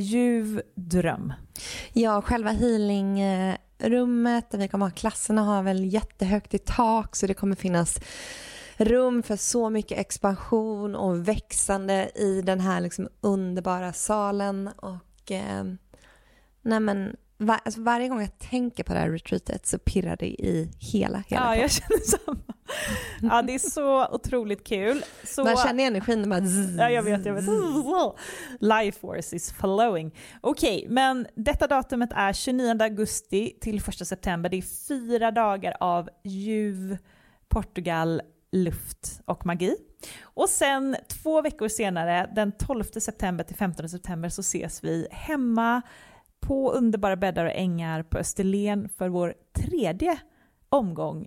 ljuv dröm. Ja, själva healingrummet där vi kommer ha klasserna har väl jättehögt i tak så det kommer finnas rum för så mycket expansion och växande i den här liksom underbara salen och eh, Nej men var, alltså varje gång jag tänker på det här retreatet så pirrar det i hela, hela Ja, jag känner samma. Ja, det är så otroligt kul. Så... Man känner energin bara zzz, Ja, jag vet, jag vet. Life force is flowing. Okej, okay, men detta datumet är 29 augusti till 1 september. Det är fyra dagar av ljuv Portugal, luft och magi. Och sen två veckor senare, den 12 september till 15 september, så ses vi hemma på underbara bäddar och ängar på Österlen för vår tredje omgång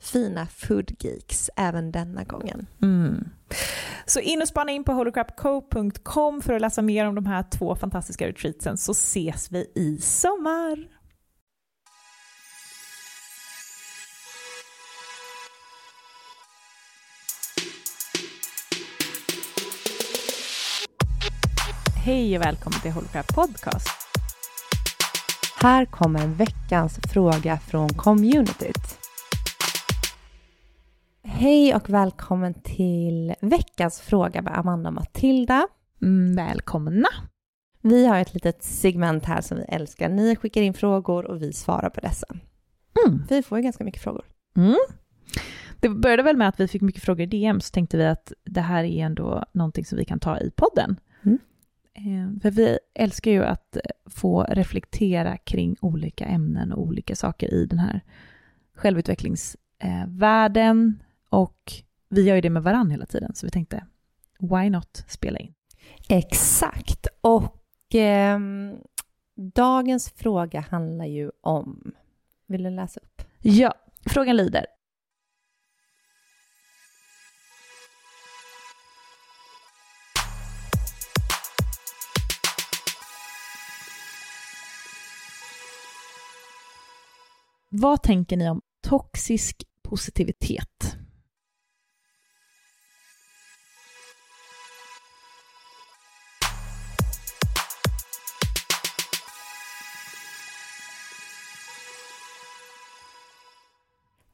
fina foodgeeks även denna gången. Mm. Så in och spana in på holocrapco.com för att läsa mer om de här två fantastiska retreatsen så ses vi i sommar. Hej och välkommen till Holocrap Podcast. Här kommer veckans fråga från communityt. Hej och välkommen till veckans fråga med Amanda och Matilda. Mm, välkomna! Vi har ett litet segment här som vi älskar. Ni skickar in frågor och vi svarar på dessa. Mm. Vi får ju ganska mycket frågor. Mm. Det började väl med att vi fick mycket frågor i DM, så tänkte vi att det här är ändå någonting som vi kan ta i podden. Mm. Eh, för vi älskar ju att få reflektera kring olika ämnen och olika saker i den här självutvecklingsvärlden, och vi gör ju det med varann hela tiden, så vi tänkte, why not spela in? Exakt. Och eh, dagens fråga handlar ju om... Vill du läsa upp? Ja, frågan lyder. Vad tänker ni om toxisk positivitet?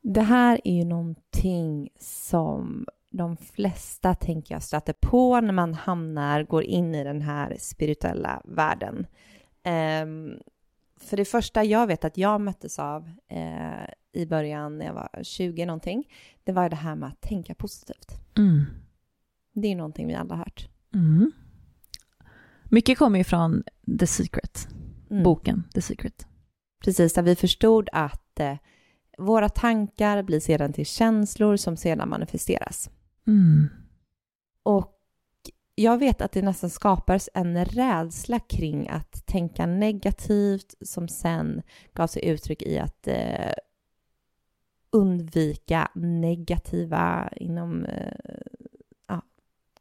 Det här är ju någonting som de flesta, tänker jag, stöter på när man hamnar, går in i den här spirituella världen. Um, för det första jag vet att jag möttes av eh, i början när jag var 20 någonting, det var det här med att tänka positivt. Mm. Det är någonting vi alla har hört. Mm. Mycket kommer ju från The Secret, mm. boken The Secret. Precis, där vi förstod att eh, våra tankar blir sedan till känslor som sedan manifesteras. Mm. Och jag vet att det nästan skapades en rädsla kring att tänka negativt som sen gav sig uttryck i att eh, undvika negativa inom eh, ja,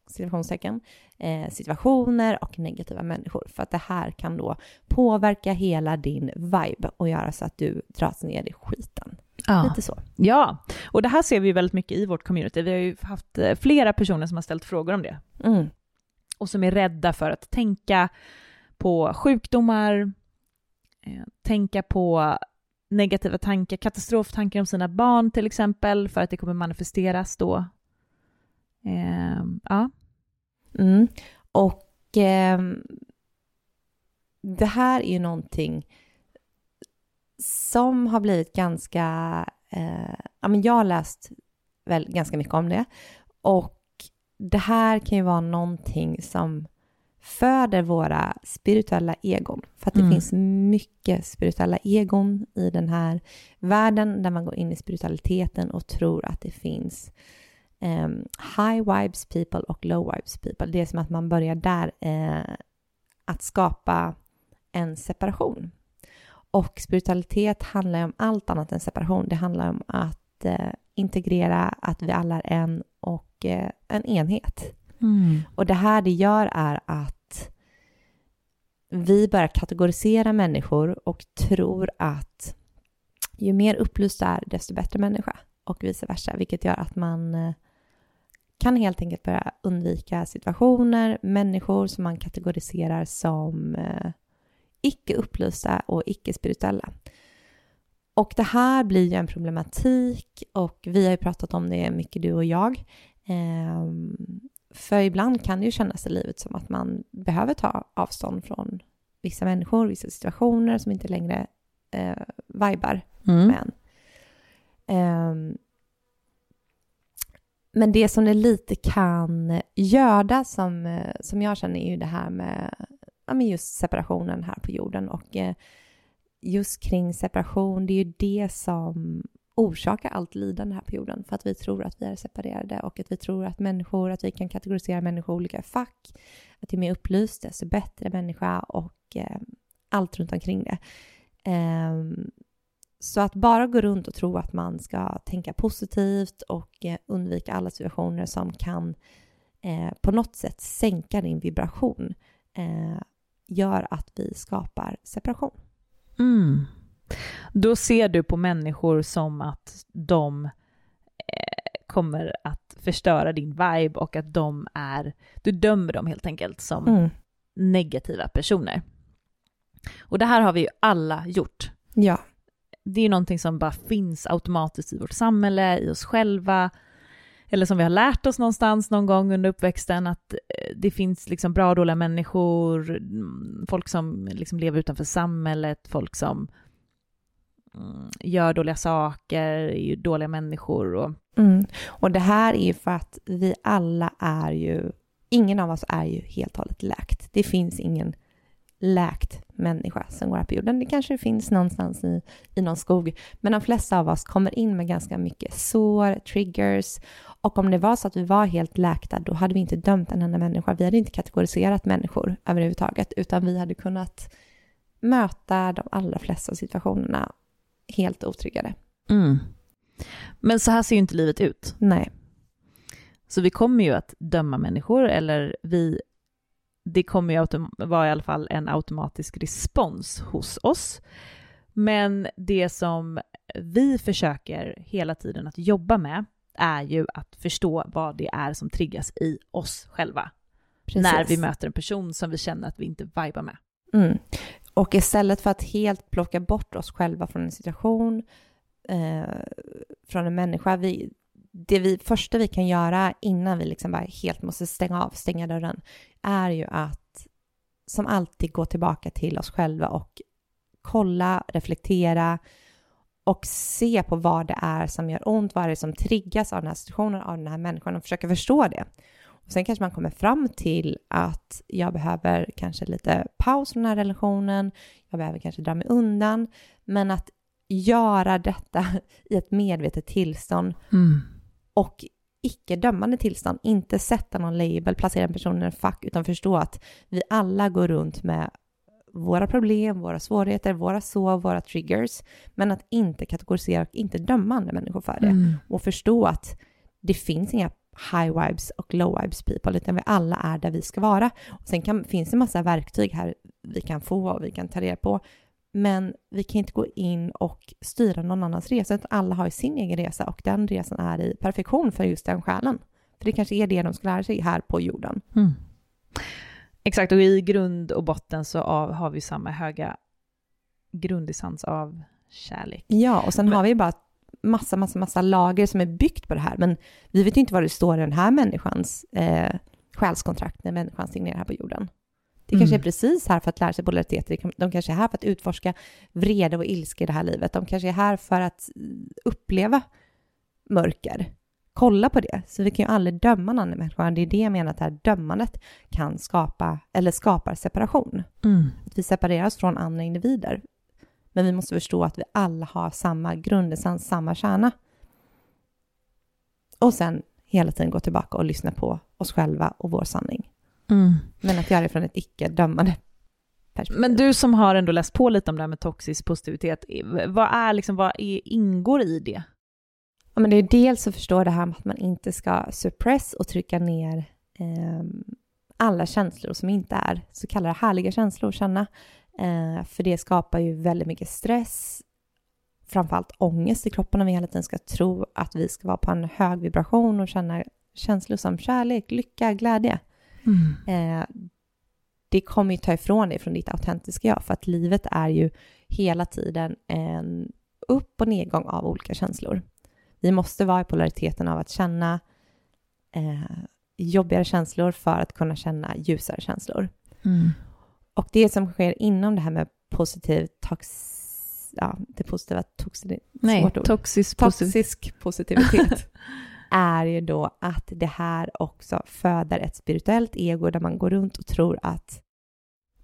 situationstecken, eh, situationer och negativa människor. För att det här kan då påverka hela din vibe och göra så att du dras ner i skiten. Ja. Lite så. ja, och det här ser vi väldigt mycket i vårt community. Vi har ju haft eh, flera personer som har ställt frågor om det. Mm. och som är rädda för att tänka på sjukdomar, eh, tänka på negativa tankar, katastroftankar om sina barn till exempel, för att det kommer manifesteras då. Eh, ja. Mm. Och ehm, det här är ju någonting som har blivit ganska... Eh, ja, men jag har läst väl ganska mycket om det. Och det här kan ju vara någonting som föder våra spirituella egon. För att det Mm. finns mycket spirituella egon i den här världen där man går in i spiritualiteten och tror att det finns ehm, high vibes people och low vibes people. Det är som att man börjar där eh, att skapa en separation. Och spiritualitet handlar ju om allt annat än separation. Det handlar om att eh, integrera att vi alla är en och eh, en enhet. Och det här det gör är att vi börjar kategorisera människor och tror att ju mer upplyst du är, desto bättre människa och vice versa, vilket gör att man eh, kan helt enkelt börja undvika situationer, människor som man kategoriserar som eh, icke upplysta och icke spirituella. Och det här blir ju en problematik och vi har ju pratat om det mycket du och jag. Ehm, för ibland kan det ju kännas i livet som att man behöver ta avstånd från vissa människor, vissa situationer som inte längre eh, vibar Mm. med en. Ehm, men det som det lite kan göda som, eh, som jag känner är ju det här med ja, men just separationen här på jorden och eh, just kring separation, det är ju det som orsakar allt lidande här på jorden för att vi tror att vi är separerade och att vi tror att människor, att vi kan kategorisera människor i olika fack, att ju mer upplyst desto bättre människa och eh, allt runt omkring det. Ehm, så att bara gå runt och tro att man ska tänka positivt och eh, undvika alla situationer som kan eh, på något sätt sänka din vibration eh, gör att vi skapar separation. Mm. Då ser du på människor som att de eh, kommer att förstöra din vibe och att de är, du dömer dem helt enkelt som Mm. negativa personer. Och det här har vi ju alla gjort. Ja. Det är ju någonting som bara finns automatiskt i vårt samhälle, i oss själva, eller som vi har lärt oss någonstans någon gång under uppväxten, att eh, det finns liksom bra och dåliga människor, mm, folk som liksom lever utanför samhället, folk som mm, gör dåliga saker, är ju dåliga människor och Mm. Och det här är ju för att vi alla är ju, ingen av oss är ju helt och hållet läkt. Det finns ingen läkt människa som går här på jorden. Det kanske finns någonstans i, i någon skog, men de flesta av oss kommer in med ganska mycket sår, triggers. Och om det var så att vi var helt läkta, då hade vi inte dömt en enda människa. Vi hade inte kategoriserat människor överhuvudtaget, utan vi hade kunnat möta de allra flesta situationerna helt otriggade. Men så här ser ju inte livet ut. Nej. Så vi kommer ju att döma människor, eller vi, det kommer ju autom- vara i alla fall en automatisk respons hos oss. Men det som vi försöker hela tiden att jobba med är ju att förstå vad det är som triggas i oss själva. Precis. När vi möter en person som vi känner att vi inte vibar med. Mm. Och istället för att helt plocka bort oss själva från en situation, eh, från en människa, vi, det vi, första vi kan göra innan vi liksom bara helt måste stänga av, stänga dörren, är ju att som alltid gå tillbaka till oss själva och kolla, reflektera och se på vad det är som gör ont, vad är det som triggas av den här situationen, av den här människan och försöka förstå det. Och sen kanske man kommer fram till att jag behöver kanske lite paus från den här relationen, jag behöver kanske dra mig undan, men att göra detta i ett medvetet tillstånd och icke-dömande tillstånd, inte sätta någon label, placera en person i en fack, utan förstå att vi alla går runt med våra problem, våra svårigheter, våra sov, våra triggers, men att inte kategorisera och inte döma andra människor för det. Mm. Och förstå att det finns inga high vibes och low vibes people, utan vi alla är där vi ska vara. Och sen kan, finns det en massa verktyg här vi kan få och vi kan ta reda på, men vi kan inte gå in och styra någon annans resa, utan alla har ju sin egen resa och den resan är i perfektion för just den själen. För det kanske är det de ska lära sig här på jorden. Mm. Exakt, och i grund och botten så av, har vi samma höga grundessens av kärlek. Ja, och sen Men- har vi bara massa, massa, massa lager som är byggt på det här, men vi vet ju inte vad det står i den här människans eh, själskontrakt när människan signerar här på jorden. Det kanske Mm. är precis här för att lära sig polariteter. De kanske är här för att utforska vrede och ilska i det här livet. De kanske är här för att mm, uppleva mörker. Kolla på det. Så vi kan ju aldrig döma annan människa. Det är det jag menar att det här dömandet kan skapa, eller skapar separation. Mm. Att vi separerar oss från andra individer. Men vi måste förstå att vi alla har samma grundessens, samma kärna. Och sen hela tiden gå tillbaka och lyssna på oss själva och vår sanning. Mm. Men att göra det från ett icke-dömande perspektiv. Men du som har ändå läst på lite om det här med toxisk positivitet, vad är liksom, vad är, ingår i det? Ja, men det är dels att förstå det här med att man inte ska suppress och trycka ner ehm, alla känslor som inte är så kallade härliga känslor att känna. Eh, för det skapar ju väldigt mycket stress, framförallt ångest i kroppen om vi hela tiden ska tro att vi ska vara på en hög vibration och känna känslor som kärlek, lycka, glädje. Eh, det kommer ju ta ifrån dig från ditt autentiska jag, för att livet är ju hela tiden en upp och nedgång av olika känslor. Vi måste vara i polariteten av att känna eh, jobbigare känslor för att kunna känna ljusare känslor. Mm. Och det som sker inom det här med positiv tox... Ja, det positiva toxi... Nej, toxisk. Toxisk positivitet är ju då att det här också föder ett spirituellt ego där man går runt och tror att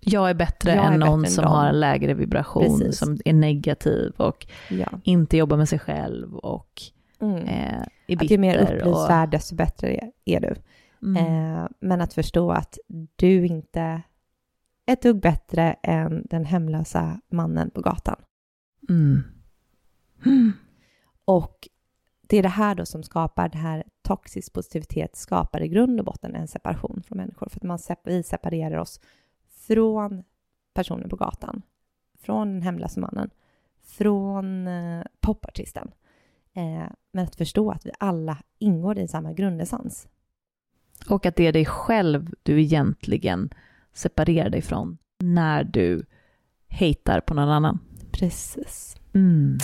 Jag är bättre Jag är än bättre någon än som dem. har en lägre vibration, Precis. som är negativ och ja, inte jobbar med sig själv och mm. eh, är att ju mer och, upplyst värld desto bättre är, du. mm. Eh, men att förstå att du inte är ett dugg bättre än den hemlösa mannen på gatan. Mm. Mm. Och det är det här då som skapar det här toxisk positivitet skapar i grund och botten en separation från människor. För att man sep- vi separerar oss från personen på gatan, från den hemlösa mannen, från eh, popartisten. Eh, men att förstå att vi alla ingår i samma grundessens. Och att det är dig själv du egentligen separerar dig från när du hatar på någon annan. Precis. Mm.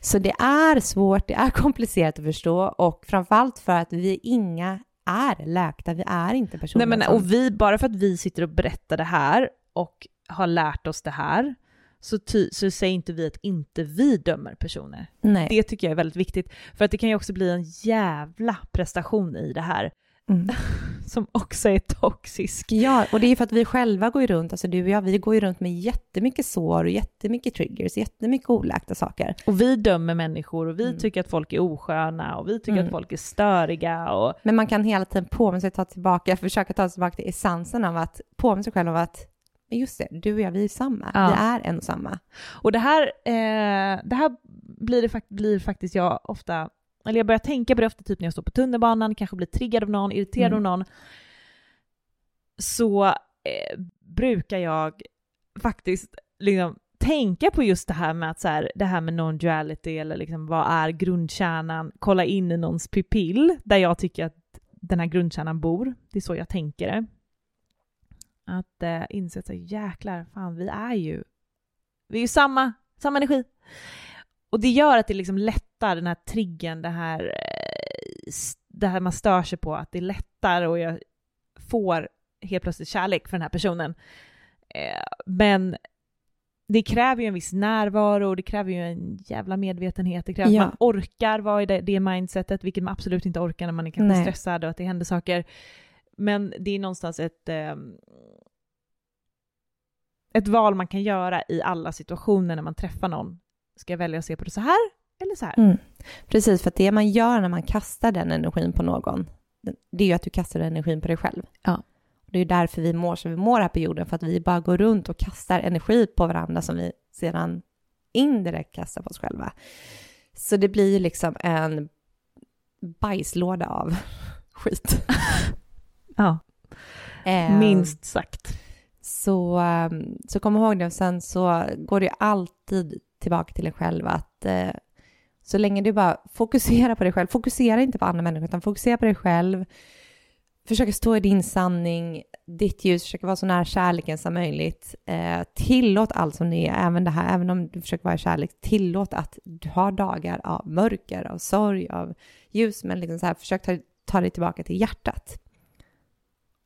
Så det är svårt, det är komplicerat att förstå och framförallt för att vi inga är läkta, vi är inte personer Nej, men, som... och vi, bara för att vi sitter och berättar det här och har lärt oss det här, så, ty, så säger inte vi att inte vi dömer personer. Nej. Det tycker jag är väldigt viktigt, för att det kan ju också bli en jävla prestation i det här, Mm. som också är toxisk. Ja, och det är för att vi själva går ju runt, alltså du och jag, vi går ju runt med jättemycket sår och jättemycket triggers, jättemycket oläkta saker. Och vi dömer människor och vi Mm. tycker att folk är osköna och vi tycker Mm. att folk är störiga och Men man kan hela tiden påminna sig ta tillbaka, försöka ta sig tillbaka till essensen av att påminna sig själv av att men just det, du och jag, vi är samma. Ja. Vi är en och samma. Och det här, eh, det här blir, det blir faktiskt jag ofta, eller jag börjar tänka på det ofta typ när jag står på tunnelbanan, kanske blir triggad av någon, irriterad Mm. av någon, så eh, brukar jag faktiskt liksom tänka på just det här med att så här, det här med non-duality eller liksom vad är grundkärnan, kolla in i någons pupill där jag tycker att den här grundkärnan bor. Det är så jag tänker det. Att eh, inse att jäklar, fan vi är ju, vi är ju samma, samma energi. Och det gör att det liksom lättar den här triggen, det här, eh, det här man stör sig på, att det lättar och jag får helt plötsligt kärlek för den här personen. Eh, men det kräver ju en viss närvaro och det kräver ju en jävla medvetenhet. Det kräver Ja. att man orkar vara i det, det mindsetet, vilket man absolut inte orkar när man är kanske Nej. stressad och att det händer saker. Men det är någonstans ett, ehm, ett val man kan göra i alla situationer när man träffar någon. Ska jag välja att se på det så här Eller så här. Mm. Precis, för att det man gör när man kastar den energin på någon, det är ju att du kastar energin på dig själv. Ja. Det är ju därför vi mår som vi mår här på jorden, för att vi bara går runt och kastar energi på varandra som vi sedan indirekt kastar på oss själva. Så det blir ju liksom en bajslåda av skit. Ja, Eh, minst sagt. Så, eh, så kom ihåg det. Och sen så går det alltid tillbaka till dig själv att eh, så länge du bara fokuserar på dig själv, fokusera inte på andra människor, utan fokusera på dig själv. Försöka stå i din sanning, ditt ljus, försöka vara så nära kärleken som möjligt. Eh, tillåt allt som det är, även det här, även om du försöker vara kärlek, tillåt att du har dagar av mörker, av sorg, av ljus, men liksom så här, försök ta, ta dig tillbaka till hjärtat.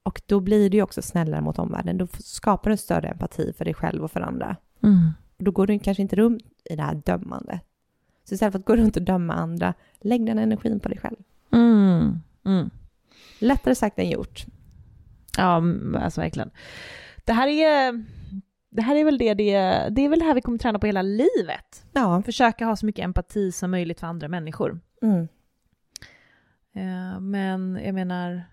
Och då blir du också snällare mot omvärlden. Då skapar du större empati för dig själv och för andra. Mm. Och då går du kanske inte runt i det här dömande. Så istället för att gå runt och döma andra, lägg den energin på dig själv. Mm. Mm. Lättare sagt än gjort. Ja, mm, alltså verkligen. Det här är, det här är väl det, det, det är väl det här vi kommer träna på hela livet. Ja. Försöka ha så mycket empati som möjligt för andra människor. Mm. Eh, Men jag menar,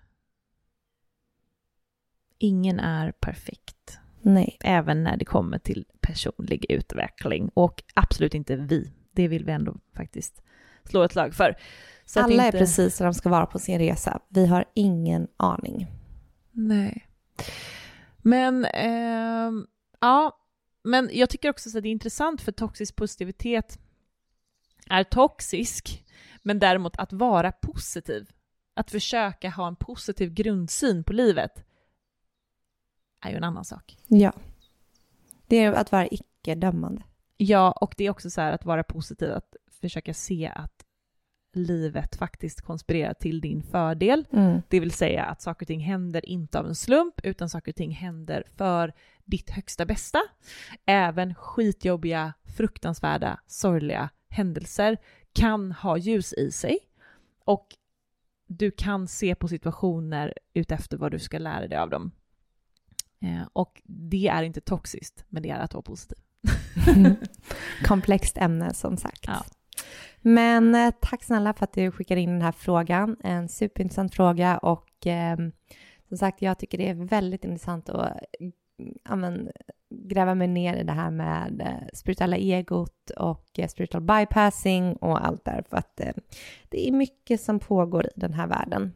ingen är perfekt. Nej. Även när det kommer till personlig utveckling. Och absolut inte vi. Det vill vi ändå faktiskt slå ett lag för. Så Alla inte... är precis där de ska vara på sin resa. Vi har ingen aning. Nej. Men, ehm, ja, men jag tycker också att det är intressant för toxisk positivitet är toxisk, men däremot att vara positiv, att försöka ha en positiv grundsyn på livet är ju en annan sak. Ja. Det är att vara icke-dömande. Ja, och det är också så här att vara positiv, att försöka se att livet faktiskt konspirerar till din fördel. Mm. Det vill säga att saker och ting händer inte av en slump, utan saker och ting händer för ditt högsta bästa. Även skitjobbiga, fruktansvärda, sorgliga händelser kan ha ljus i sig. Och du kan se på situationer utefter vad du ska lära dig av dem. Eh, och det är inte toxiskt, men det är att vara positiv. Komplext ämne som sagt. Ja. Men eh, tack snälla för att du skickade in den här frågan. En superintressant fråga och eh, som sagt, jag tycker det är väldigt intressant att ja, men, gräva mig ner i det här med eh, spirituella egot och spiritual bypassing och allt där för att eh, det är mycket som pågår i den här världen.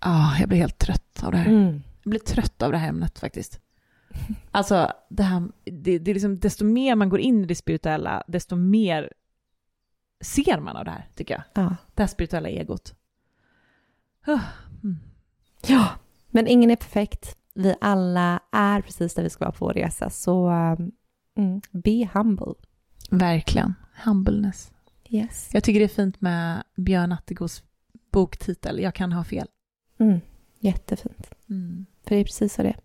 Ja, jag blir helt trött av det här. Mm. Jag blir trött av det här ämnet faktiskt. Alltså, det, här, det, det är liksom, desto mer man går in i det spirituella, desto mer ser man av det här, tycker jag. Ja. Det här spirituella egot. Ah, Mm. ja, men ingen är perfekt. Vi alla är precis där vi ska vara på vår resa, så um, mm, be humble. Verkligen. Humbleness. Yes. Jag tycker det är fint med Björn Attegos boktitel, Jag kan ha fel. Mm. Jättefint. Mm. För det är precis så det är.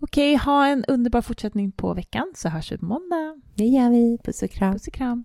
Okej, ha en underbar fortsättning på veckan så hörs vi på måndag. Det gör vi. Puss och kram. Puss och kram.